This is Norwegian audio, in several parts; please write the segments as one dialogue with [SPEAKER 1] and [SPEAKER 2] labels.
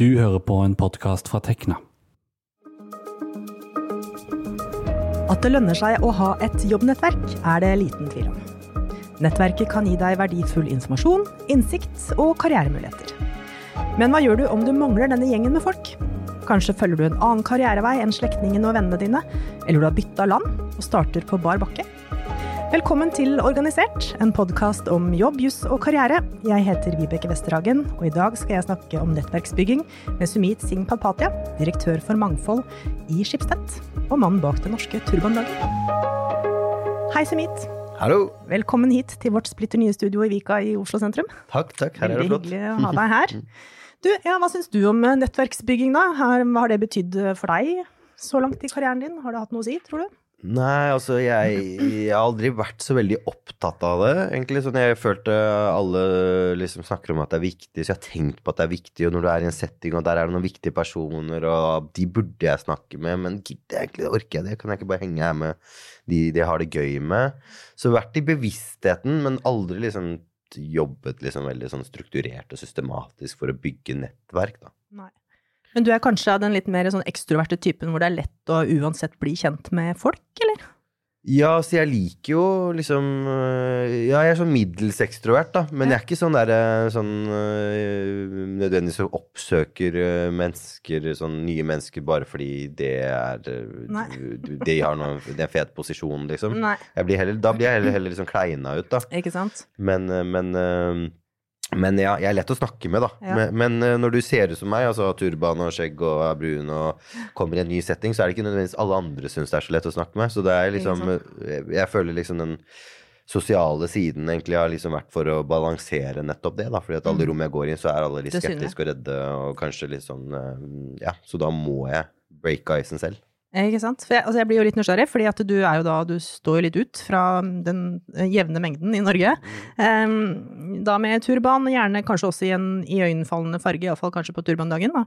[SPEAKER 1] Du hører på en podkast fra Tekna.
[SPEAKER 2] At det lønner seg å ha et jobbnettverk, er det liten tvil om. Nettverket kan gi deg verdifull informasjon, innsikt og karrieremuligheter. Men hva gjør du om du mangler denne gjengen med folk? Kanskje følger du en annen karrierevei enn slektningene og vennene dine, eller du har bytta land og starter på bar bakke? Velkommen til Organisert, en podkast om jobb, juss og karriere. Jeg heter Vibeke Westerhagen, og i dag skal jeg snakke om nettverksbygging med Sumit Singh Palpatia, direktør for mangfold i Schibsted, og mannen bak det norske turbanlaget. Hei, Sumit.
[SPEAKER 3] Hallo.
[SPEAKER 2] Velkommen hit til vårt splitter nye studio i Vika i Oslo sentrum.
[SPEAKER 3] Takk, takk. Her er det flott.
[SPEAKER 2] Veldig hyggelig å ha deg her. Du, ja, hva syns du om eh, nettverksbygging, da? Hva har det betydd for deg så langt i karrieren din? Har det hatt noe å si, tror du?
[SPEAKER 3] Nei, altså jeg, jeg har aldri vært så veldig opptatt av det, egentlig. Sånn jeg følte alle liksom snakker om at det er viktig, så jeg har tenkt på at det er viktig. Og når du er i en setting, og der er det noen viktige personer, og de burde jeg snakke med, men gidder jeg egentlig, orker jeg det? Kan jeg ikke bare henge her med de, de har det gøy med? Så vært i bevisstheten, men aldri liksom jobbet liksom veldig sånn strukturert og systematisk for å bygge nettverk, da.
[SPEAKER 2] Nei. Men du er kanskje av den litt mer sånn ekstroverte typen hvor det er lett å uansett bli kjent med folk, eller?
[SPEAKER 3] Ja, så jeg liker jo liksom øh, Ja, jeg er sånn middels ekstrovert, da. Men jeg er ikke sånn derre sånn øh, Nødvendigvis som oppsøker mennesker, sånn nye mennesker, bare fordi det er
[SPEAKER 2] Nei.
[SPEAKER 3] De har noen, Det er en fet posisjon, liksom. Blir heller, da blir jeg heller, heller liksom kleina ut, da.
[SPEAKER 2] Ikke sant?
[SPEAKER 3] Men, men men ja, jeg er lett å snakke med, da.
[SPEAKER 2] Ja.
[SPEAKER 3] Men, men øh, når du ser ut som meg, altså har turban og skjegg og er brun og kommer i en ny setting, så er det ikke nødvendigvis alle andre syns det er så lett å snakke med. Så det er liksom jeg, jeg føler liksom den sosiale siden egentlig har liksom vært for å balansere nettopp det, da. Fordi at alle rom jeg går inn, så er alle litt
[SPEAKER 2] Mm.
[SPEAKER 3] Skeptiske og redde og kanskje litt sånn øh, Ja, så da må jeg break isen selv.
[SPEAKER 2] Eh, Ikke sant? For jeg, altså jeg blir jo litt nysgjerrig, fordi at du er jo da, du står jo litt ut fra den eh, jevne mengden i Norge. Um, da med turban, gjerne kanskje også i en iøynefallende farge, iallfall kanskje på turbandagen, da.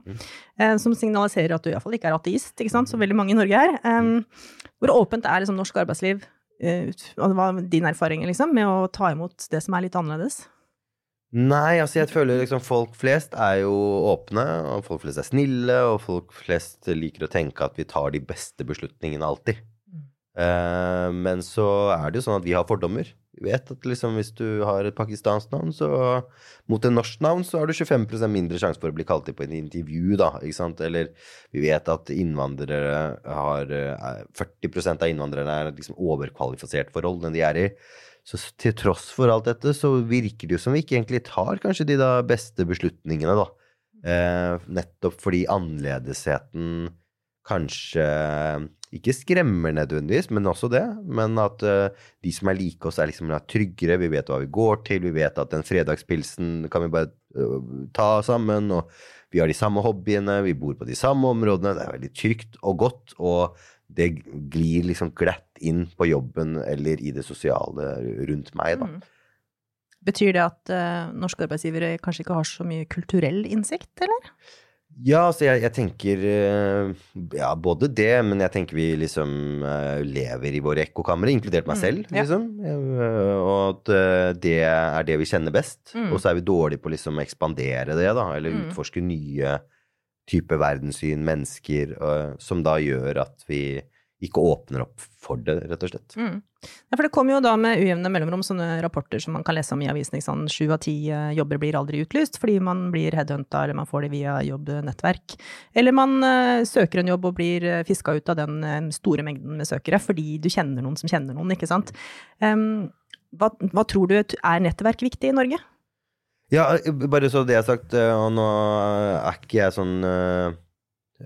[SPEAKER 2] Um, som signaliserer at du iallfall ikke er ateist, ikke sant, som veldig mange i Norge er. Um, hvor åpent er liksom norsk arbeidsliv, uh, hva er din erfaring liksom, med å ta imot det som er litt annerledes?
[SPEAKER 3] Nei, altså jeg føler liksom folk flest er jo åpne, og folk flest er snille, og folk flest liker å tenke at vi tar de beste beslutningene alltid. Eh, men så er det jo sånn at vi har fordommer. Vi vet at liksom hvis du har et pakistansk navn, så mot et norsk navn, så har du 25% mindre sjanse for å bli kalt inn på et intervju, da, ikke sant. Eller vi vet at innvandrere har eh, 40% av innvandrerne er liksom overkvalifisert for rollene de er i. Så til tross for alt dette, så virker det jo som vi ikke egentlig tar kanskje de da beste beslutningene, da. Eh, nettopp fordi annerledesheten kanskje ikke skremmer nødvendigvis, men også det. Men at uh, de som er like oss, er liksom er tryggere. Vi vet hva vi går til. Vi vet at den fredagspilsen kan vi bare uh, ta sammen. Og vi har de samme hobbyene, vi bor på de samme områdene. Det er veldig trygt og godt. Og det glir liksom glatt inn på jobben eller i det sosiale rundt meg, da.
[SPEAKER 2] Mm. Betyr det at uh, norske arbeidsgivere kanskje ikke har så mye kulturell innsikt, eller?
[SPEAKER 3] Ja, altså jeg, jeg tenker eh, Ja, både det, men jeg tenker vi liksom eh, lever i våre ekkokamre, inkludert meg
[SPEAKER 2] Mm,
[SPEAKER 3] selv,
[SPEAKER 2] ja.
[SPEAKER 3] liksom. Og at det er det vi kjenner best.
[SPEAKER 2] Mm.
[SPEAKER 3] Og så er vi dårlige på liksom å ekspandere det, da, eller
[SPEAKER 2] Mm.
[SPEAKER 3] utforske nye typer verdenssyn, mennesker, som da gjør at vi ikke åpner opp for det, rett og slett.
[SPEAKER 2] Mm. Ja, for det kommer jo da med ujevne mellomrom sånne rapporter som man kan lese om i avisen. ikke sant? Sju av ti eh, jobber blir aldri utlyst fordi man blir headhunta, eller man får det via jobbnettverk. Eller man uh, søker en jobb og blir uh, fiska ut av den eh, store mengden med søkere fordi du kjenner noen som kjenner noen, ikke sant. Um, hva, hva tror du er nettverk viktig i Norge?
[SPEAKER 3] Ja, bare så det er sagt, eh, og nå er ikke jeg sånn eh,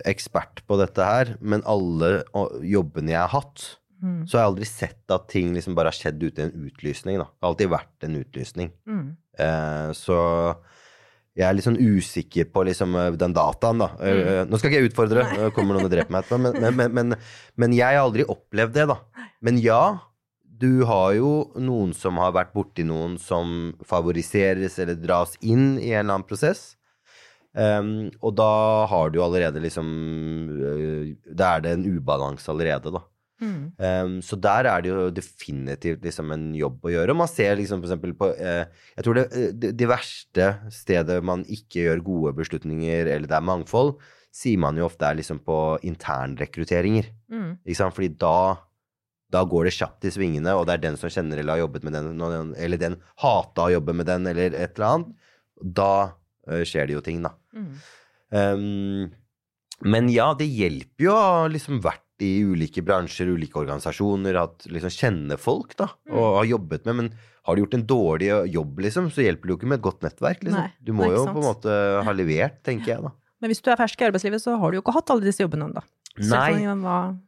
[SPEAKER 3] ekspert på dette her, men alle jobbene jeg har hatt,
[SPEAKER 2] Mm.
[SPEAKER 3] så har jeg aldri sett at ting liksom bare har skjedd uten en utlysning. Da. Det har alltid vært en utlysning.
[SPEAKER 2] Mm.
[SPEAKER 3] Eh, så jeg er litt sånn usikker på liksom eh, den dataen, da. Mm. Nå skal ikke jeg utfordre,
[SPEAKER 2] Nå
[SPEAKER 3] eh, kommer noen og dreper meg etterpå, men, men, men, men, men jeg har aldri opplevd det, da. Men ja, du har jo noen som har vært borti noen som favoriseres eller dras inn i en eller annen prosess. Um, og da har du jo allerede liksom øh, Da er det en ubalanse allerede, da.
[SPEAKER 2] Mm.
[SPEAKER 3] Um, så der er det jo definitivt liksom en jobb å gjøre. Og man ser liksom f.eks. på eh, Jeg tror det, det, det verste stedet man ikke gjør gode beslutninger, eller det er mangfold, sier man jo ofte er liksom på internrekrutteringer.
[SPEAKER 2] Mm.
[SPEAKER 3] Ikke sant? Fordi da da går det kjapt i svingene, og det er den som kjenner eller har jobbet med den, eller den hata å jobbe med den, eller et eller annet. Da skjer det jo ting, da.
[SPEAKER 2] Mm.
[SPEAKER 3] Um, men ja, det hjelper jo å ha liksom vært i ulike bransjer, ulike organisasjoner, at liksom kjenne folk, da,
[SPEAKER 2] Mm.
[SPEAKER 3] og har jobbet med. Men har du gjort en dårlig jobb, liksom, så hjelper det jo ikke med et godt nettverk, liksom.
[SPEAKER 2] Nei,
[SPEAKER 3] du må jo
[SPEAKER 2] sant.
[SPEAKER 3] på en måte ha levert, tenker jeg, da.
[SPEAKER 2] Men hvis du er fersk i arbeidslivet, så har du jo ikke hatt alle disse jobbene ennå.
[SPEAKER 3] Nei.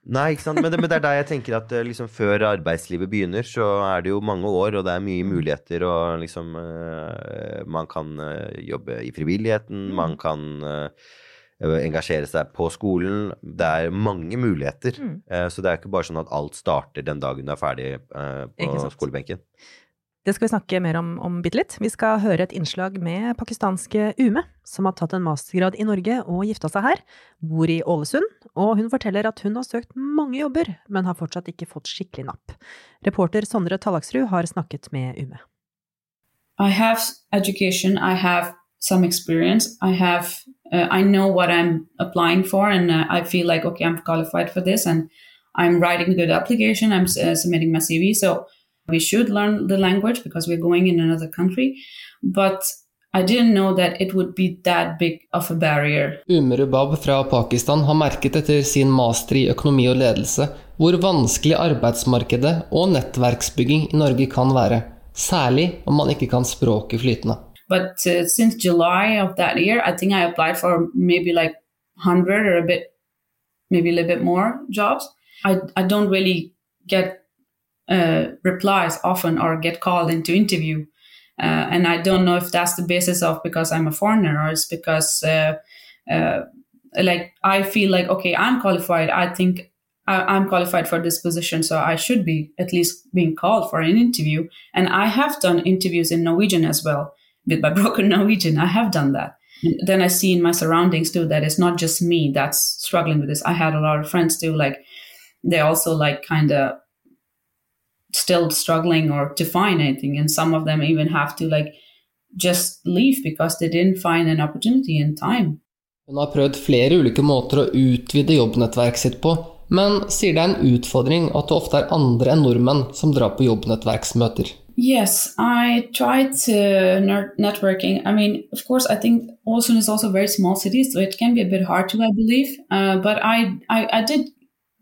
[SPEAKER 3] Nei. Men det, men det er der jeg tenker at eh, liksom, før arbeidslivet begynner, så er det jo mange år, og det er mye muligheter, og liksom uh, Man kan uh, jobbe i frivilligheten,
[SPEAKER 2] Mm.
[SPEAKER 3] man kan uh, engasjere seg på skolen. Det er mange muligheter.
[SPEAKER 2] Mm.
[SPEAKER 3] Så det er ikke bare sånn at alt starter den dagen du er ferdig på skolebenken.
[SPEAKER 2] Det skal vi snakke mer om om bitte litt. Vi skal høre et innslag med pakistanske Ume, som har tatt en mastergrad i Norge og gifta seg her, bor i Ålesund, og hun forteller at hun har søkt mange jobber, men har fortsatt ikke fått skikkelig napp. Reporter Sondre Tallaksrud har snakket med Ume.
[SPEAKER 4] I have education. I have some experience. I have. Uh, I know what I'm applying for, and uh, I feel like okay, I'm qualified for this, and I'm writing good application. I'm uh, submitting my CV. So we should learn the language because we're going in another country. But I didn't know that it would be that big of a barrier.
[SPEAKER 5] Umrubab fra Pakistan har merket etter sin master i økonomi og ledelse hvor vanskelig arbeidsmarkedet og nettverksbygging i Norge kan være, særlig om man ikke kan språket flytende.
[SPEAKER 4] But uh, since July of that year, I think I applied for maybe like 100 or a bit, maybe a little bit more jobs. I, I don't really get uh, replies often or get called into interview. Uh, and I don't know if that's the basis of because I'm a foreigner or it's because uh, uh, like I feel like okay I'm qualified. I think I, I'm qualified for this position, so I should be at least being called for an interview. And I have done interviews in Norwegian as well with my broken Norwegian. I have done that. Then I see in my surroundings too that it's not just me that's struggling with this. I had a lot of friends too, like they also like kind of still struggling or to find anything and some of them even have to like just leave because they didn't find an opportunity in time
[SPEAKER 5] Hun har prøvd flere ulike måter å utvide jobbnettverket sitt på, men sier det er en utfordring at det ofte er andre enn nordmenn som drar på jobbnettverksmøter.
[SPEAKER 4] Yes, I tried to networking. I mean, of course, I think Olsen is also a very small city, so it can be a bit hard to, I believe. Uh, but I, I, I did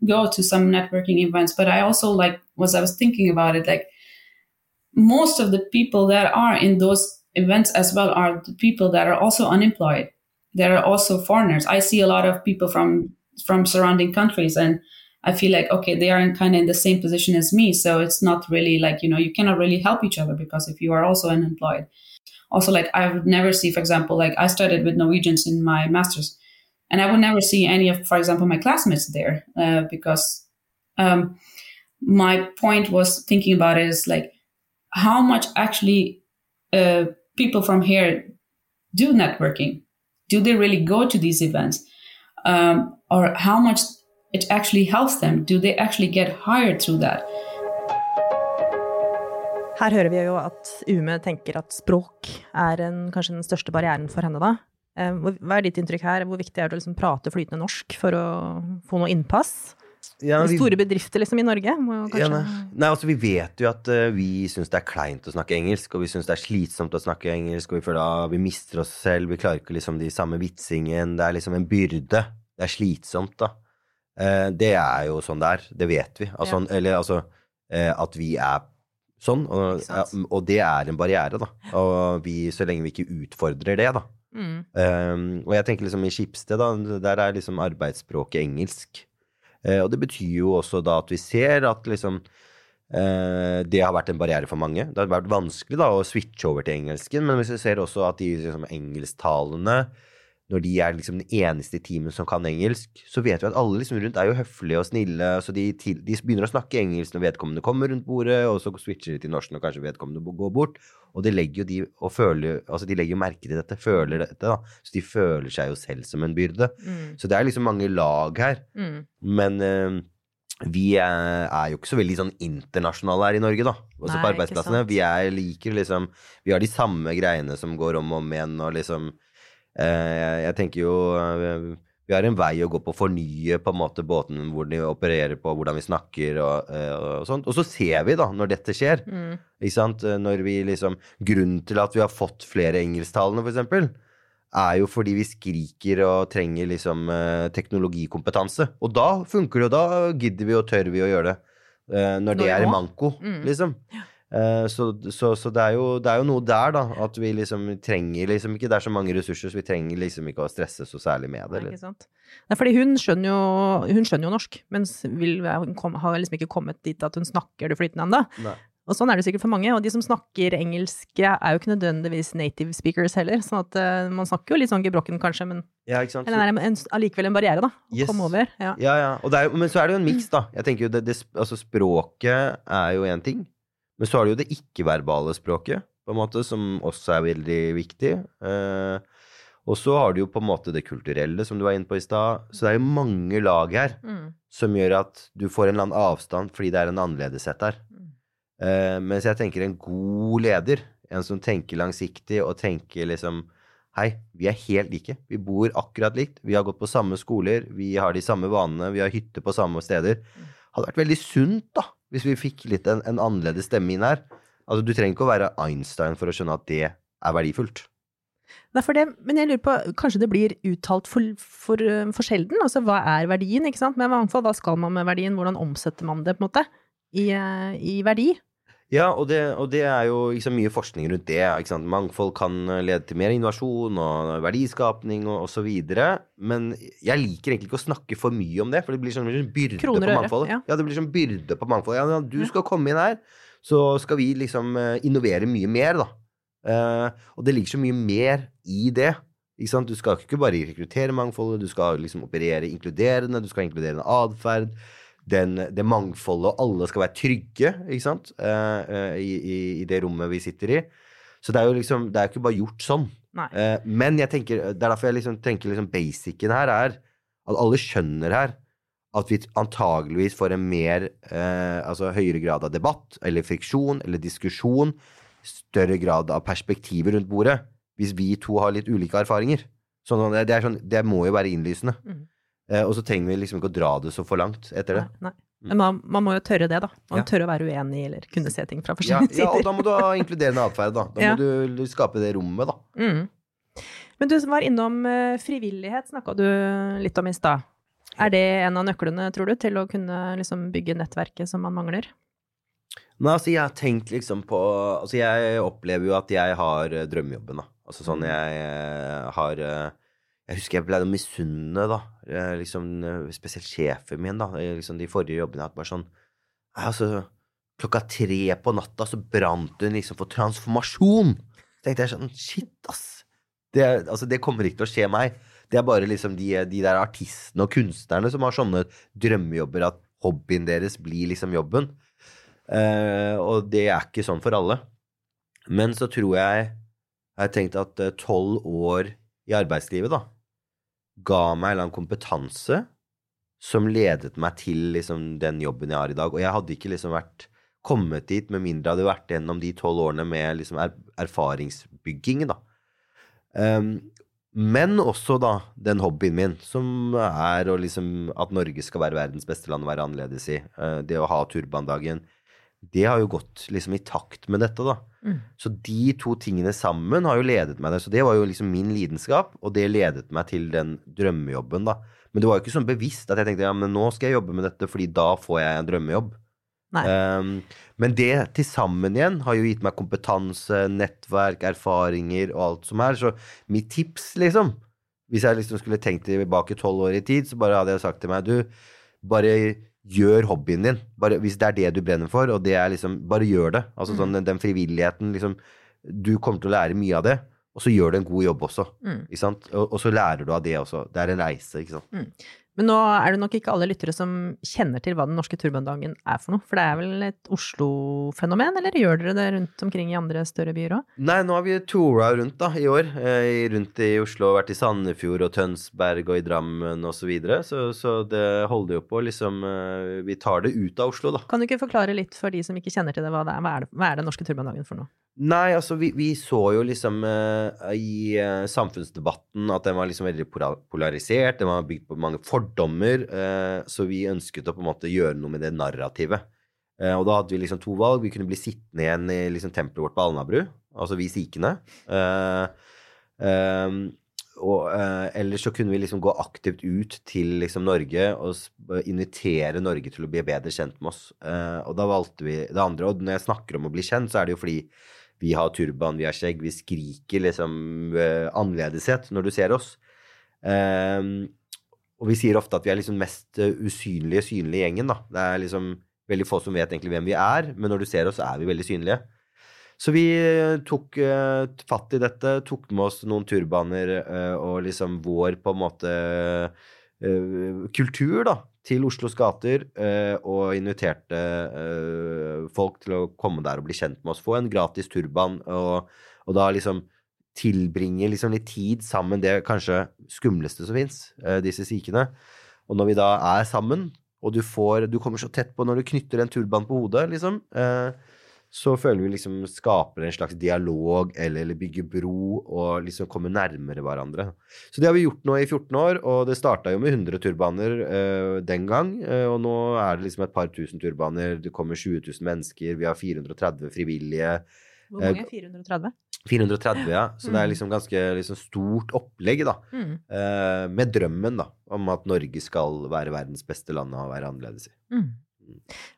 [SPEAKER 4] go to some networking events, but I also like was I was thinking about it, like most of the people that are in those events as well are the people that are also unemployed. There are also foreigners. I see a lot of people from from surrounding countries, and I feel like okay, they are in kind of in the same position as me. So it's not really like you know you cannot really help each other because if you are also unemployed. Also, like I would never see, for example, like I studied with Norwegians in my masters, and I would never see any of, for example, my classmates there uh, because um, my point was thinking about it is like how much actually uh, people from here do networking. Do they really go to these events? Um, or how much it actually helps them? Do they actually get hired through that?
[SPEAKER 2] Her hører vi jo at Ume tenker at språk er en, kanskje den største barrieren for henne, da. Eh, Hva er ditt inntrykk her? Hvor viktig er det å liksom prate flytende norsk for å få noe innpass?
[SPEAKER 3] Ja, vi-
[SPEAKER 2] Store bedrifter liksom i Norge
[SPEAKER 3] Ja, nei. nei, altså Vi vet jo at uh, vi syns det er kleint å snakke engelsk, og vi syns det er slitsomt å snakke engelsk, og vi føler at vi mister oss selv, vi klarer ikke liksom de samme vitsingen, det er liksom en byrde. Det er slitsomt, da. Uh, det er jo sånn det er, det vet vi. Altså, Eller altså uh, at vi er sånn, og, og det er en barriere, da. Og vi, så lenge vi ikke utfordrer det, da.
[SPEAKER 2] Mm.
[SPEAKER 3] Um, og jeg tenker liksom i Skipsted, da, der er liksom arbeidsspråket engelsk. Uh, og det betyr jo også da at vi ser at liksom uh, det har vært en barriere for mange. Det har vært vanskelig da å switche over til engelsken, men hvis vi ser også at de liksom, engelsktalende når de er liksom den eneste i teamet som kan engelsk, så vet vi at alle liksom rundt er jo høflige og snille. Så de, til, de begynner å snakke engelsk når vedkommende kommer rundt bordet, og så switcher de til norsk når kanskje vedkommende går bort. Og de legger jo de føler, altså de legger merke til dette, føler dette, da. Så de føler seg jo selv som en byrde.
[SPEAKER 2] Mm.
[SPEAKER 3] Så det er liksom mange lag her.
[SPEAKER 2] Mm.
[SPEAKER 3] Men uh, vi er, er jo ikke så veldig sånn internasjonale her i Norge, da. Også
[SPEAKER 2] Nei,
[SPEAKER 3] på arbeidsplassene. Vi er liker liksom Vi har de samme greiene som går om og om igjen, og liksom eh, Jeg tenker jo eh, Vi har en vei å gå på å fornye på en måte båten hvor de opererer på, hvordan vi snakker og, eh, og sånt. Og så ser vi, da, når dette skjer.
[SPEAKER 2] Mm.
[SPEAKER 3] Ikke sant? Når vi liksom Grunnen til at vi har fått flere engelsktalende, eksempel, er jo fordi vi skriker og trenger liksom teknologikompetanse. Og da funker det, og da gidder vi og tør vi å gjøre det. når det er i manko,
[SPEAKER 2] Mm.
[SPEAKER 3] liksom. Eh, så så, så det, er jo, det er jo noe der, da. At vi liksom trenger liksom ikke Det er så mange ressurser, så vi trenger liksom ikke å stresse så særlig med det.
[SPEAKER 2] Nei, ikke sant? Nei, fordi hun skjønner jo, hun skjønner jo norsk, men har liksom ikke kommet dit at hun snakker det flytende ennå. Og sånn er det sikkert for mange. Og de som snakker engelsk er jo ikke nødvendigvis native speakers heller. Sånn at uh, man snakker jo litt sånn gebrokken kanskje, men
[SPEAKER 3] Ja, ikke sant?
[SPEAKER 2] eller det er allikevel en barriere, da. Å
[SPEAKER 3] Yes.
[SPEAKER 2] komme over. Ja.
[SPEAKER 3] Ja, ja. Er, men så er det jo en miks, da. Jeg tenker jo det, det, altså Språket er jo én ting. Men så har du jo det ikke-verbale språket, på en måte, som også er veldig viktig. Eh, og så har du jo på en måte det kulturelle, som du var inne på i stad. Så det er jo mange lag her
[SPEAKER 2] Mm.
[SPEAKER 3] som gjør at du får en eller annen avstand fordi det er en annerledeshet her.
[SPEAKER 2] Mm.
[SPEAKER 3] Eh, mens jeg tenker en god leder, en som tenker langsiktig og tenker liksom Hei, vi er helt like. Vi bor akkurat likt. Vi har gått på samme skoler. Vi har de samme vanene. Vi har hytte på samme steder. Hadde vært veldig sunt, da, hvis vi fikk litt en, en annerledes stemme inn her. Altså, du trenger ikke å være Einstein for å skjønne at det er verdifullt.
[SPEAKER 2] Nei, for det, men jeg lurer på, kanskje det blir uttalt for, for, eh, for sjelden? Altså hva er verdien, ikke sant? Men i hvert fall, hva skal man med verdien? Hvordan omsetter man det, på en måte? I, eh, i verdi?
[SPEAKER 3] Ja, og det, og det er jo liksom mye forskning rundt det. Mangfold kan lede til mer innovasjon og verdiskapning og osv. Men jeg liker egentlig ikke å snakke for mye om det, for det blir sånn det blir sånn byrde
[SPEAKER 2] Kroner
[SPEAKER 3] på mangfoldet.
[SPEAKER 2] ja.
[SPEAKER 3] det blir sånn byrde på mangfoldet. Ja, ja, du skal komme inn her, så skal vi liksom eh, innovere mye mer, da. Uh, og det ligger så mye mer i det. Du skal ikke bare rekruttere mangfoldet, du skal liksom operere inkluderende, du skal ha inkluderende atferd. Den, det mangfoldet, og alle skal være trygge, ikke sant, eh, i, i, i det rommet vi sitter i. Så det er jo liksom, det er jo ikke bare gjort sånn. Eh, men jeg tenker, det er derfor jeg liksom tenker liksom basicen her er at alle skjønner her at vi antageligvis får en mer, uh, altså høyere grad av debatt, eller friksjon, eller diskusjon, større grad av perspektiver rundt bordet, hvis vi to har litt ulike erfaringer. Sånn, det, er sånn, det må jo være innlysende.
[SPEAKER 2] Mhm.
[SPEAKER 3] Eh, og så trenger vi liksom ikke å dra det så for langt etter det.
[SPEAKER 2] Nei, nei. Men man, man må jo tørre det, da. Man
[SPEAKER 3] Ja.
[SPEAKER 2] tørre å være uenig, eller kunne se ting fra
[SPEAKER 3] Ja,
[SPEAKER 2] sider.
[SPEAKER 3] ja, og da må du ha inkluderende atferd, da. Da må du, du skape det rommet, da.
[SPEAKER 2] Mm. Men du som var innom eh, frivillighet, snakka du litt om i stad. Er det en av nøklene, tror du, til å kunne liksom bygge nettverket som man mangler?
[SPEAKER 3] Nei, altså, jeg har tenkt liksom på Altså, jeg opplever jo at jeg har eh, drømmejobben, da. Altså sånn jeg eh, har Jeg husker jeg pleide å misunne, da. eh, Liksom eh, spesielt sjefen min, da. eh, Liksom de forrige jobbene at bare sånn Altså, klokka tre på natta så brant hun liksom for transformasjon. Så tenkte jeg sånn Shit, ass. Det, altså, det kommer ikke til å skje meg. Det er bare liksom de, de der artistene og kunstnerne som har sånne drømmejobber at hobbyen deres blir liksom jobben. Eh, og det er ikke sånn for alle. Men så tror jeg Jeg har tenkt at tolv år i arbeidslivet, da, ga meg en eller annen kompetanse som ledet meg til liksom den jobben jeg har i dag. Og jeg hadde ikke liksom vært kommet dit med mindre jeg hadde vært gjennom de tolv årene med liksom er, erfaringsbygging, da. Um, men også da den hobbyen min, som er liksom at Norge skal være verdens beste land å være annerledes i. Uh, det å ha turbandagen. Det har jo gått liksom i takt med dette, da.
[SPEAKER 2] Mm.
[SPEAKER 3] Så de to tingene sammen har jo ledet meg der. Så det var jo liksom min lidenskap, og det ledet meg til den drømmejobben, da. Men det var jo ikke sånn bevisst at jeg tenkte ja, men nå skal jeg jobbe med dette, fordi da får jeg en drømmejobb. Um, men det til sammen igjen har jo gitt meg kompetanse, nettverk, erfaringer og alt som er. Så mitt tips, liksom Hvis jeg liksom skulle tenkt tilbake tolv år i tid, så bare hadde jeg sagt til meg Du, bare gjør hobbyen din. Bare, hvis det er det du brenner for, og det er liksom Bare gjør det. Altså sånn den, den frivilligheten, liksom Du kommer til å lære mye av det, og så gjør du en god jobb også.
[SPEAKER 2] Mm.
[SPEAKER 3] Ikke sant? Og, og så lærer du av det også. Det er en reise, ikke sant.
[SPEAKER 2] Men nå er det nok ikke alle lyttere som kjenner til hva Den norske turbandagen er for noe. For det er vel et Oslo-fenomen, eller gjør dere det rundt omkring i andre større byer òg?
[SPEAKER 3] Nei, nå har vi toura rundt da, i år. Eh, rundt i Oslo, vært i Sandefjord og Tønsberg og i Drammen osv. Så, videre. så Så det holder jo på liksom eh, Vi tar det ut av Oslo, da.
[SPEAKER 2] Kan du ikke forklare litt for de som ikke kjenner til det, hva det er? Hva er, det, hva er Den norske turbandagen for noe?
[SPEAKER 3] Nei, altså vi, vi så jo liksom eh, i samfunnsdebatten at den var liksom veldig polarisert. Den var bygd på mange fordommer. Eh, så vi ønsket å på en måte gjøre noe med det narrativet. Eh, og da hadde vi liksom to valg. Vi kunne bli sittende igjen i liksom tempelet vårt på Alnabru, altså vi sikene. Eh, eh, og, eh, eller så kunne vi liksom gå aktivt ut til liksom Norge og invitere Norge til å bli bedre kjent med oss. Og da valgte vi det andre. Og når jeg snakker om å bli kjent, så er det jo fordi vi har turban, vi har skjegg, vi skriker liksom annerledeshet når du ser oss. Eh, og vi sier ofte at vi er liksom mest eh, usynlige synlige gjengen, da. Det er liksom veldig få som vet egentlig hvem vi er, men når du ser oss, så er vi veldig synlige. Så vi eh, tok uh, fatt i dette, tok med oss noen turbaner uh, og liksom vår på en måte uh, kultur da, til Oslos gater, og inviterte folk til å komme der og bli kjent med oss. Få en gratis turban, og, og da liksom tilbringe liksom litt tid sammen, det kanskje skumleste som fins, disse sikene. Og når vi da er sammen, og du får Du kommer så tett på når du knytter en turban på hodet, liksom. Eh, så føler vi liksom skaper en slags dialog eller, eller bygger bro og liksom kommer nærmere hverandre. Så det har vi gjort nå i 14 år, og det starta jo med 100 turbaner øh, den gang. Øh, og nå er det liksom et par tusen turbaner, det kommer 20 000 mennesker, vi har 430 frivillige.
[SPEAKER 2] Hvor mange? 430?
[SPEAKER 3] 430, ja. Så det er
[SPEAKER 2] Mm.
[SPEAKER 3] liksom ganske liksom stort opplegg, da.
[SPEAKER 2] Mm.
[SPEAKER 3] Eh, med drømmen, da, om at Norge skal være verdens beste land å være annerledes i.
[SPEAKER 2] Mm.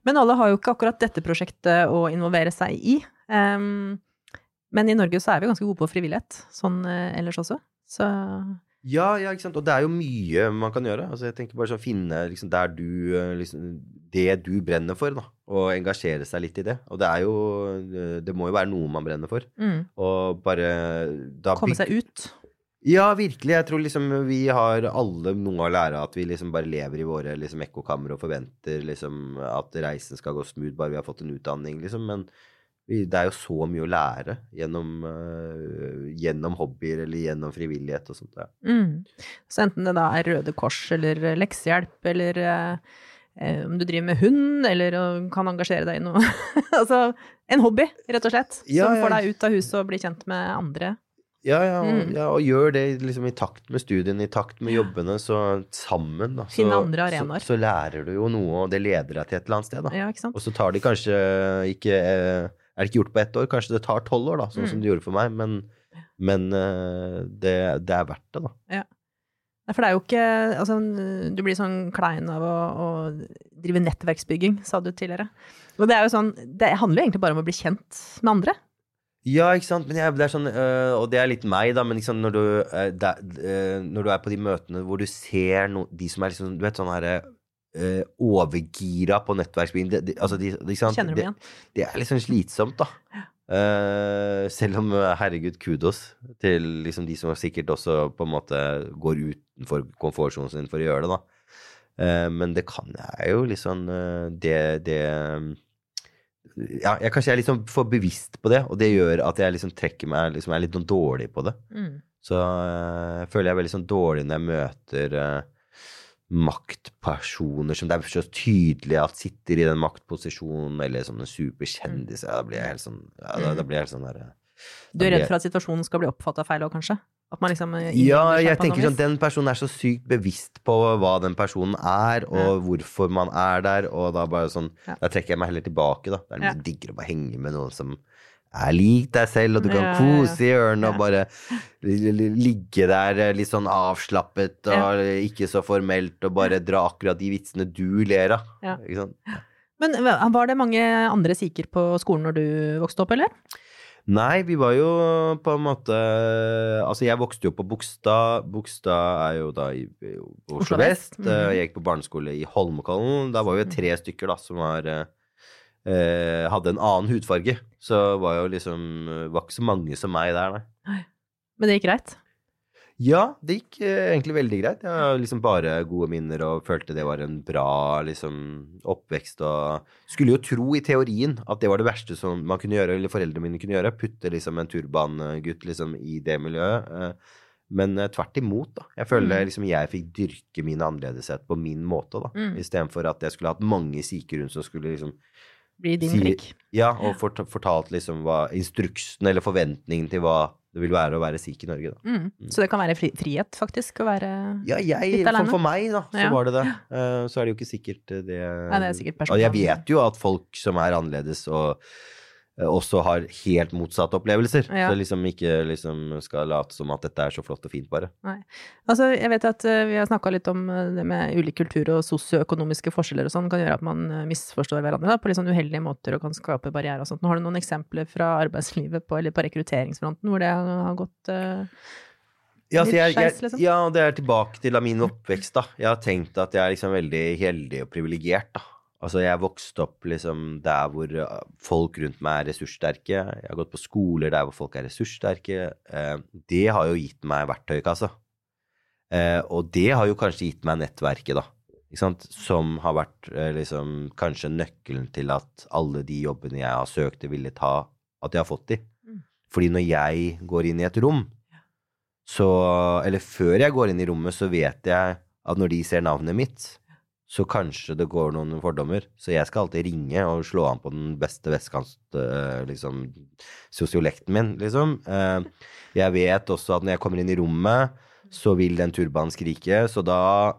[SPEAKER 2] Men alle har jo ikke akkurat dette prosjektet å involvere seg i. Um, men i Norge så er vi ganske gode på frivillighet, sånn eh, ellers også. Så
[SPEAKER 3] Ja, ja, ikke sant. Og det er jo mye man kan gjøre. Altså, jeg tenker bare sånn finne liksom der du eh, liksom, Det du brenner for, da. Og engasjere seg litt i det. Og det er jo Det må jo være noe man brenner for.
[SPEAKER 2] mm,
[SPEAKER 3] Og bare da
[SPEAKER 2] komme seg ut.
[SPEAKER 3] Ja, virkelig. Jeg tror liksom vi har alle noe å lære av at vi liksom bare lever i våre liksom ekkokamre og forventer liksom at reisen skal gå smooth bare vi har fått en utdanning, liksom. Men vi, det er jo så mye å lære gjennom, uh, gjennom hobbyer eller gjennom frivillighet og sånt. Ja.
[SPEAKER 2] Mm. Så enten det da er Røde Kors eller eh, leksehjelp eller eh, om du driver med hund eller kan engasjere deg i noe Altså en hobby, rett og slett.
[SPEAKER 3] Ja,
[SPEAKER 2] som får deg ut av huset og blir kjent med andre.
[SPEAKER 3] Ja, ja,
[SPEAKER 2] Mm.
[SPEAKER 3] ja, og gjør det liksom i takt med studiene, i takt med jobbene, så sammen, da. Så. Så, så lærer du jo noe, og det leder deg til et eller annet sted, da.
[SPEAKER 2] Ja?
[SPEAKER 3] Og så tar det kanskje ikke eh, Er det ikke gjort på ett år? Kanskje det tar tolv år, da, sånn som
[SPEAKER 2] Mm.
[SPEAKER 3] det gjorde for meg. Men, men eh, det, det er verdt det, da.
[SPEAKER 2] Nei, For det er jo ikke Altså, du blir sånn klein av å, å drive nettverksbygging, sa du tidligere. Og det er jo sånn Det handler jo egentlig bare om å bli kjent med andre.
[SPEAKER 3] Ja, ikke sant. Men jeg, det er sånn, øh, og det er litt meg, da. Men liksom når, du, øh, der, øh, når du er på de møtene hvor du ser no, de som er liksom Du vet sånn herre øh, overgira på nettverksbygging. Det, det, altså de, sant?
[SPEAKER 2] Kjenner du
[SPEAKER 3] dem
[SPEAKER 2] igjen?
[SPEAKER 3] det er liksom slitsomt, da. Eh, selv om, øh, herregud, kudos til liksom de som sikkert også på en måte går utenfor komfortsonen sin for å gjøre det, da. Uh, men det kan jeg jo liksom uh, Det, det ja, jeg, kanskje er sånn for bevisst på det, og det gjør at jeg liksom trekker meg liksom er litt sånn dårlig på det.
[SPEAKER 2] Mm.
[SPEAKER 3] Så øh, føler jeg veldig sånn dårlig når jeg møter øh, maktpersoner som det er så tydelig at sitter i den maktposisjonen, eller som en superkjendis. Ja, da blir jeg helt sånn ja, da, da blir jeg helt sånn der,
[SPEAKER 2] Du er redd for at situasjonen skal bli oppfatta feil òg, kanskje? Liksom eh,
[SPEAKER 3] Ja, jeg tenker sånn den personen er så sykt bevisst på hva den personen er, og hvorfor man er der, og da bare sånn
[SPEAKER 2] Ja.
[SPEAKER 3] Da trekker jeg meg heller tilbake, da. Det er
[SPEAKER 2] Ja.
[SPEAKER 3] mye diggere å bare henge med noen som er liker deg selv, og du kan kose i ørene og bare li- li- ligge der eh, litt sånn avslappet og ikke så formelt, og bare dra akkurat de vitsene du ler av.
[SPEAKER 2] Ja. Men var det mange andre sikher på skolen når du vokste opp, eller?
[SPEAKER 3] Nei, vi var jo på en måte Altså, jeg vokste jo på Bogstad. Bogstad er jo da i, Oslo,
[SPEAKER 2] Oslo
[SPEAKER 3] vest. Eh,
[SPEAKER 2] Mhm.
[SPEAKER 3] Jeg gikk på barneskole i Holmenkollen. Da var vi tre stykker da som var eh, eh, hadde en annen hudfarge. Så var jo liksom var ikke så mange som meg der, nei.
[SPEAKER 2] Men det gikk greit?
[SPEAKER 3] Ja, det gikk eh, egentlig veldig greit. Jeg har liksom bare gode minner og følte det var en bra liksom, oppvekst. Og skulle jo tro i teorien at det var det verste som man kunne gjøre, eller foreldrene mine kunne gjøre. Putte liksom en turbangutt liksom i det miljøet. eh, Men eh, tvert imot, da. Jeg føler
[SPEAKER 2] Mm.
[SPEAKER 3] liksom jeg fikk dyrke min annerledeshet på min måte, da.
[SPEAKER 2] Mm.
[SPEAKER 3] Istedenfor at jeg skulle hatt mange sikher rundt som skulle liksom
[SPEAKER 2] Blir din prikk.
[SPEAKER 3] Ja, og fort, fortalt liksom hva instruksen eller forventningen til hva det vil være å være sikh i Norge, da.
[SPEAKER 2] Mm. Så det kan være fri frihet, faktisk, å være
[SPEAKER 3] Ja, jeg,
[SPEAKER 2] Litt
[SPEAKER 3] for,
[SPEAKER 2] alene.
[SPEAKER 3] for meg, da, så
[SPEAKER 2] Ja.
[SPEAKER 3] var det det. Uh, så er det jo ikke sikkert eh, det
[SPEAKER 2] Nei, det er sikkert
[SPEAKER 3] personlig. jeg vet jo at folk som er annerledes og også har helt motsatte opplevelser.
[SPEAKER 2] Ja.
[SPEAKER 3] Så liksom ikke liksom skal late som at dette er så flott og fint, bare. Nei.
[SPEAKER 2] Altså, jeg vet at uh, vi har snakka litt om eh, det med ulik kultur og sosioøkonomiske forskjeller og sånn, kan gjøre at man eh, misforstår hverandre da, på litt sånn uheldige måter og kan skape barrierer og sånt. Nå har du noen eksempler fra arbeidslivet på, eller på rekrutteringsfronten hvor det har gått uh,
[SPEAKER 3] Ja,
[SPEAKER 2] Litt
[SPEAKER 3] jeg, jeg,
[SPEAKER 2] liksom.
[SPEAKER 3] ja, det er tilbake til min oppvekst, da. Jeg har tenkt at jeg er liksom veldig heldig og privilegert, da. Altså, jeg vokste opp liksom der hvor uh, folk rundt meg er ressurssterke. Jeg har gått på skoler der hvor folk er ressurssterke. Eh, det har jo gitt meg verktøykassa. Eh, og det har jo kanskje gitt meg nettverket, da. Som har vært eh, liksom kanskje nøkkelen til at alle de jobbene jeg har søkt og ville ta, at jeg har fått de.
[SPEAKER 2] Mm.
[SPEAKER 3] Fordi når jeg går inn i et rom, så Eller før jeg går inn i rommet, så vet jeg at når de ser navnet mitt, så kanskje det går noen fordommer. Så jeg skal alltid ringe og slå an på den beste vestkant, eh, liksom, min, liksom. Eh, Jeg vet også at når jeg kommer inn i rommet, så vil den turbanen skrike, så da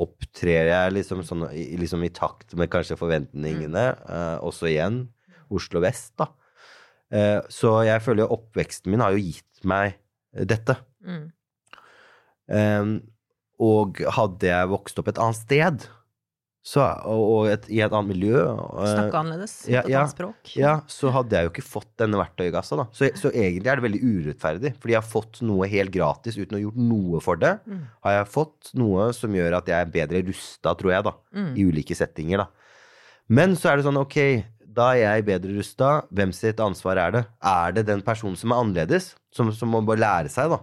[SPEAKER 3] opptrer jeg liksom, sånn, liksom i takt med kanskje forventningene. eh, også igjen Oslo vest, da. Så jeg føler jo oppveksten min har jo gitt meg dette.
[SPEAKER 2] mm.
[SPEAKER 3] Og hadde jeg vokst opp et annet sted, så, og, og et, i et annet miljø uh,
[SPEAKER 2] Snakke annerledes,
[SPEAKER 3] ja,
[SPEAKER 2] et
[SPEAKER 3] ja,
[SPEAKER 2] annet språk.
[SPEAKER 3] ja, så hadde jeg jo ikke fått denne verktøykassa. Da. Så, så egentlig er det veldig urettferdig, fordi jeg har fått noe helt gratis uten å ha gjort noe for det.
[SPEAKER 2] Mm.
[SPEAKER 3] Har jeg fått noe som gjør at jeg er bedre rusta, tror jeg, da,
[SPEAKER 2] Mm.
[SPEAKER 3] i ulike settinger. Da. Men så er det sånn, ok, da er jeg bedre rusta. Hvem sitt ansvar er det? Er det den personen som er annerledes, som, som må bare lære seg, da?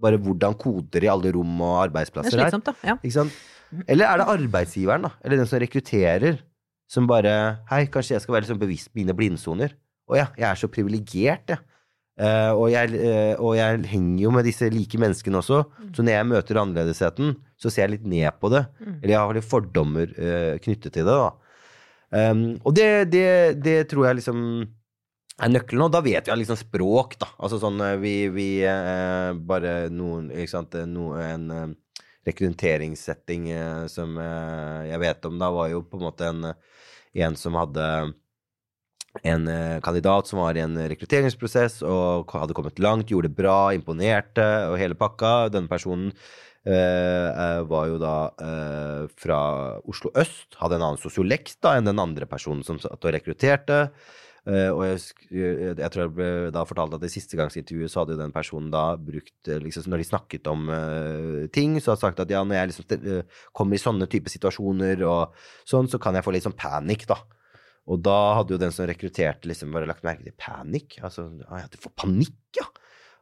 [SPEAKER 3] Bare hvordan koder i alle rom og
[SPEAKER 2] Det er
[SPEAKER 3] arbeidsplasser er?
[SPEAKER 2] slitsomt, da. Ja.
[SPEAKER 3] Ikke sant? Eller er det arbeidsgiveren, da? Eller den som rekrutterer, som bare Hei, kanskje jeg skal være liksom bevisst på mine blindsoner? Å ja, jeg er så privilegert, jeg. uh, og, jeg uh, og jeg henger jo med disse like menneskene også. Så når jeg møter annerledesheten, så ser jeg litt ned på det.
[SPEAKER 2] Mm.
[SPEAKER 3] Eller jeg har litt fordommer uh, knyttet til det, da. Um, og det, det, det tror jeg liksom er nøkkelen. Og da vet vi ja, liksom språk, da. Altså sånn vi, vi Bare noen Ikke sant. No, en rekrutteringssetting eh, som eh, jeg vet om da, var jo på en måte en, en som hadde en eh, kandidat som var i en rekrutteringsprosess og hadde kommet langt, gjorde det bra, imponerte og hele pakka. Denne personen eh, eh, var jo da eh, fra Oslo øst, hadde en annen sosiolekt da enn den andre personen som satt og rekrutterte. Eh, og jeg, jeg, tror jeg ble da fortalt at i siste gangs intervjuet så hadde jo den personen da brukt eh, liksom, Når de snakket om uh, ting, så hadde sagt at ja, når jeg liksom kommer i sånne type situasjoner og sånn, så kan jeg få litt sånn panikk, da. Og da hadde jo den som rekrutterte, liksom bare lagt merke til panikk. Altså, ja, du får panikk, ja!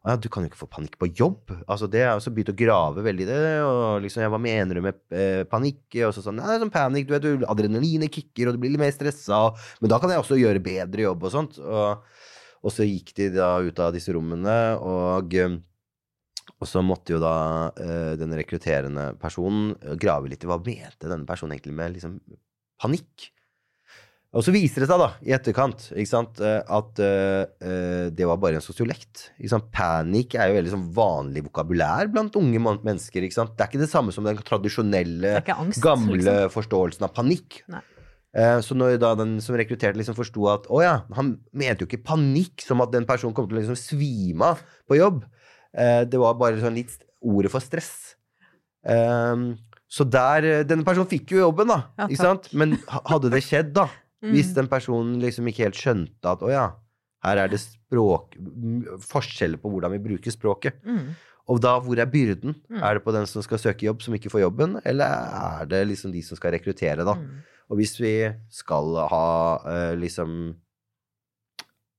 [SPEAKER 3] Ja, du kan jo ikke få panikk på jobb. Altså, det er også begynt å grave veldig i det. Og liksom, jeg, hva mener du med eh, panikk? Og så sånn, nei, sånn panikk, du vet, du, adrenalinet kicker, og du blir litt mer stressa. Men da kan jeg også gjøre bedre jobb og sånt. Og, og så gikk de da ut av disse rommene, og og så måtte jo da eh, den rekrutterende personen grave litt i hva mente denne personen egentlig med liksom, panikk. Og så viser det seg da, i etterkant, sant, eh, at eh, det var bare en sosiolekt. Panikk er jo veldig sånn vanlig vokabulær blant unge mennesker. Ikke sant? Det er ikke det samme som den tradisjonelle,
[SPEAKER 2] angst,
[SPEAKER 3] gamle
[SPEAKER 2] liksom.
[SPEAKER 3] forståelsen av panikk. Eh, Så når den som rekrutterte liksom forsto at å ja, han mente jo ikke panikk som at den personen kom til å liksom svime av på jobb. Uh, Det var bare sånn litt ordet for stress. Um, Så der Denne personen fikk jo jobben, da.
[SPEAKER 2] Ja?
[SPEAKER 3] Men hadde det skjedd, da,
[SPEAKER 2] Mm.
[SPEAKER 3] hvis den personen liksom ikke helt skjønte at å ja, her er det språk Forskjeller på hvordan vi bruker språket.
[SPEAKER 2] Mm.
[SPEAKER 3] Og da, hvor er byrden?
[SPEAKER 2] Mm.
[SPEAKER 3] Er det på den som skal søke jobb, som ikke får jobben, eller er det liksom de som skal rekruttere, da?
[SPEAKER 2] Mm.
[SPEAKER 3] Og hvis vi skal ha uh, liksom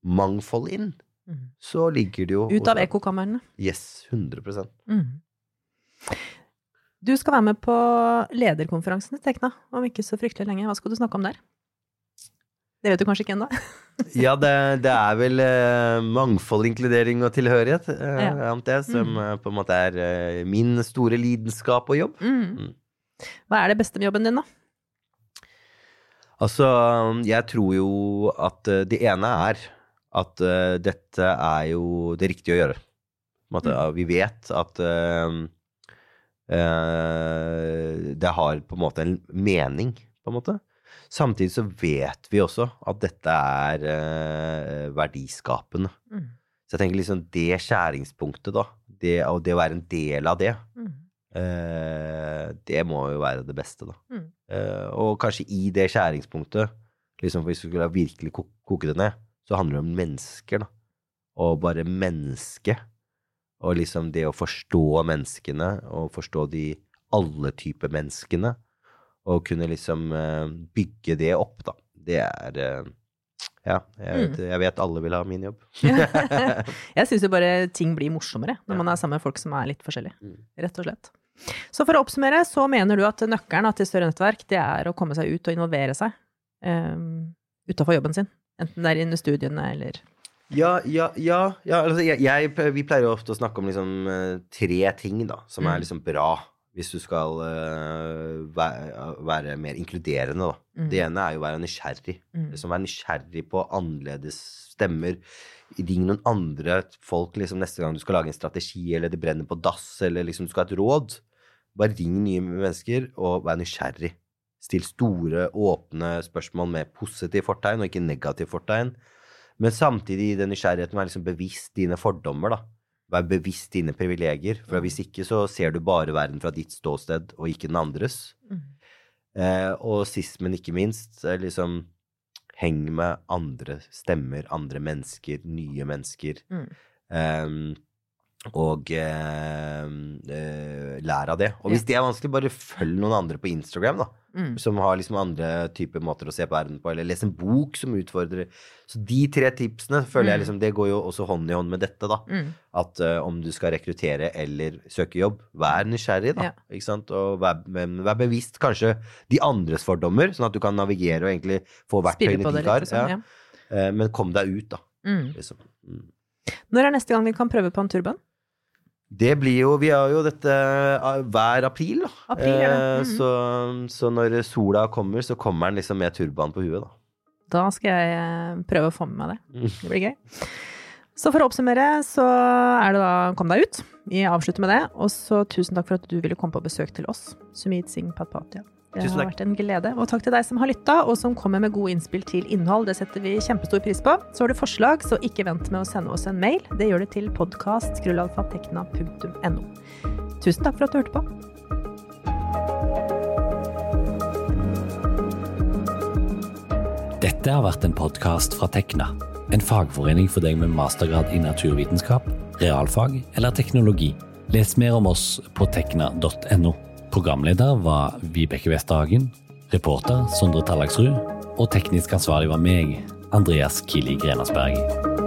[SPEAKER 3] mangfold inn,
[SPEAKER 2] Mm.
[SPEAKER 3] så ligger det jo
[SPEAKER 2] Ut av ekkokamrene.
[SPEAKER 3] Yes, 100
[SPEAKER 2] Mm. Du skal være med på lederkonferansen i Tekna om ikke så fryktelig lenge. Hva skal du snakke om der? Det vet du kanskje ikke ennå?
[SPEAKER 3] Ja, det, det er vel uh, mangfold, inkludering og tilhørighet, uh,
[SPEAKER 2] Ja.
[SPEAKER 3] det, som som uh, på en måte er uh, min store lidenskap og jobb.
[SPEAKER 2] Mm.
[SPEAKER 3] Mm.
[SPEAKER 2] Hva er det beste med jobben din, da?
[SPEAKER 3] Altså, jeg tror jo at det ene er at dette er jo det riktige å gjøre. Måte,
[SPEAKER 2] Mm.
[SPEAKER 3] Vi vet at det har på en måte en mening, på en måte. Samtidig så vet vi også at dette er eh, verdiskapende.
[SPEAKER 2] Mm.
[SPEAKER 3] Så jeg tenker liksom det skjæringspunktet, da, det, og det å være en del av det,
[SPEAKER 2] Mm.
[SPEAKER 3] eh, det må jo være det beste, da.
[SPEAKER 2] Mm.
[SPEAKER 3] Eh, og kanskje i det skjæringspunktet, liksom hvis vi skulle virkelig ko- koke det ned, så handler det om mennesker, da. Og bare menneske. Og liksom det å forstå menneskene, og forstå de alle typer menneskene, og kunne liksom eh, bygge det opp, da. Det er eh, Ja, jeg vet, jeg vet alle vil ha min jobb.
[SPEAKER 2] Jeg syns jo bare ting blir morsommere når man er sammen med folk som er litt forskjellige.
[SPEAKER 3] Mm.
[SPEAKER 2] Rett og slett. Så for å oppsummere, så mener du at nøkkelen til større nettverk, det er å komme seg ut og involvere seg um, utafor jobben sin. Enten det er under studiene eller
[SPEAKER 3] Ja, ja, ja. ja altså, jeg, jeg, vi pleier jo ofte å snakke om liksom, eh, tre ting da, som
[SPEAKER 2] Mm.
[SPEAKER 3] er liksom bra hvis du skal eh, være, være mer inkluderende. Da.
[SPEAKER 2] Mm.
[SPEAKER 3] Det ene er jo å være nysgjerrig.
[SPEAKER 2] Mm.
[SPEAKER 3] Liksom være nysgjerrig på annerledes stemmer. Ring noen andre folk liksom, neste gang du skal lage en strategi, eller det brenner på dass, eller liksom, du skal ha et råd. Bare ring nye mennesker, og vær nysgjerrig. Still store, åpne spørsmål med positiv fortegn, og ikke negativ fortegn. Men samtidig i den nysgjerrigheten være liksom bevisst dine fordommer, da. Vær bevisst dine privilegier. For hvis ikke så ser du bare verden fra ditt ståsted, og ikke den andres.
[SPEAKER 2] Mm.
[SPEAKER 3] Eh, og sist, men ikke minst, eh, liksom heng med andre stemmer, andre mennesker, nye mennesker.
[SPEAKER 2] Mm.
[SPEAKER 3] Ehm, og eh, eh, lær av det. Og hvis det er vanskelig, bare følg noen andre på Instagram, da.
[SPEAKER 2] Mm.
[SPEAKER 3] Som har liksom andre typer måter å se på verden på, eller les en bok som utfordrer. Så de tre tipsene føler jeg
[SPEAKER 2] Mm.
[SPEAKER 3] liksom, det går jo også hånd i hånd med dette, da.
[SPEAKER 2] Mm.
[SPEAKER 3] At uh, om du skal rekruttere eller søke jobb, vær nysgjerrig, da.
[SPEAKER 2] Ja.
[SPEAKER 3] Ikke sant? Og vær, vær bevisst kanskje de andres fordommer, sånn at du kan navigere og egentlig få verktøyene de har.
[SPEAKER 2] liksom.
[SPEAKER 3] ja.
[SPEAKER 2] Ja.
[SPEAKER 3] Eh, Men kom deg ut, da.
[SPEAKER 2] Mm.
[SPEAKER 3] Liksom. Mm.
[SPEAKER 2] Når er neste gang vi kan prøve på en turban?
[SPEAKER 3] Det blir jo Vi har jo dette eh, hver april, da.
[SPEAKER 2] April, ja. mm.
[SPEAKER 3] Så, så når sola kommer, så kommer den liksom med turban på huet, da.
[SPEAKER 2] Da skal jeg eh, prøve å få med meg det.
[SPEAKER 3] Mm.
[SPEAKER 2] Det blir gøy. Så for å oppsummere, så er det da Kom deg ut. Vi avslutter med det. Og så tusen takk for at du ville komme på besøk til oss, Sumit Singh Patpatia. Det har vært en glede. Og takk til deg som har lytta, og som kommer med gode innspill til innhold. Det setter vi kjempestor pris på. Så har du forslag, så ikke vent med å sende oss en mail. Det gjør du til podkast.krøllalfatekna.no. Tusen takk for at du hørte på.
[SPEAKER 1] Dette har vært en podkast fra Tekna, en fagforening for deg med mastergrad i naturvitenskap, realfag eller teknologi. Les mer om oss på tekna.no. Programleder var Vibeke Westerhagen, reporter Sondre Tallagsrud, og teknisk ansvarlig var meg, Andreas Kili Grenasberg.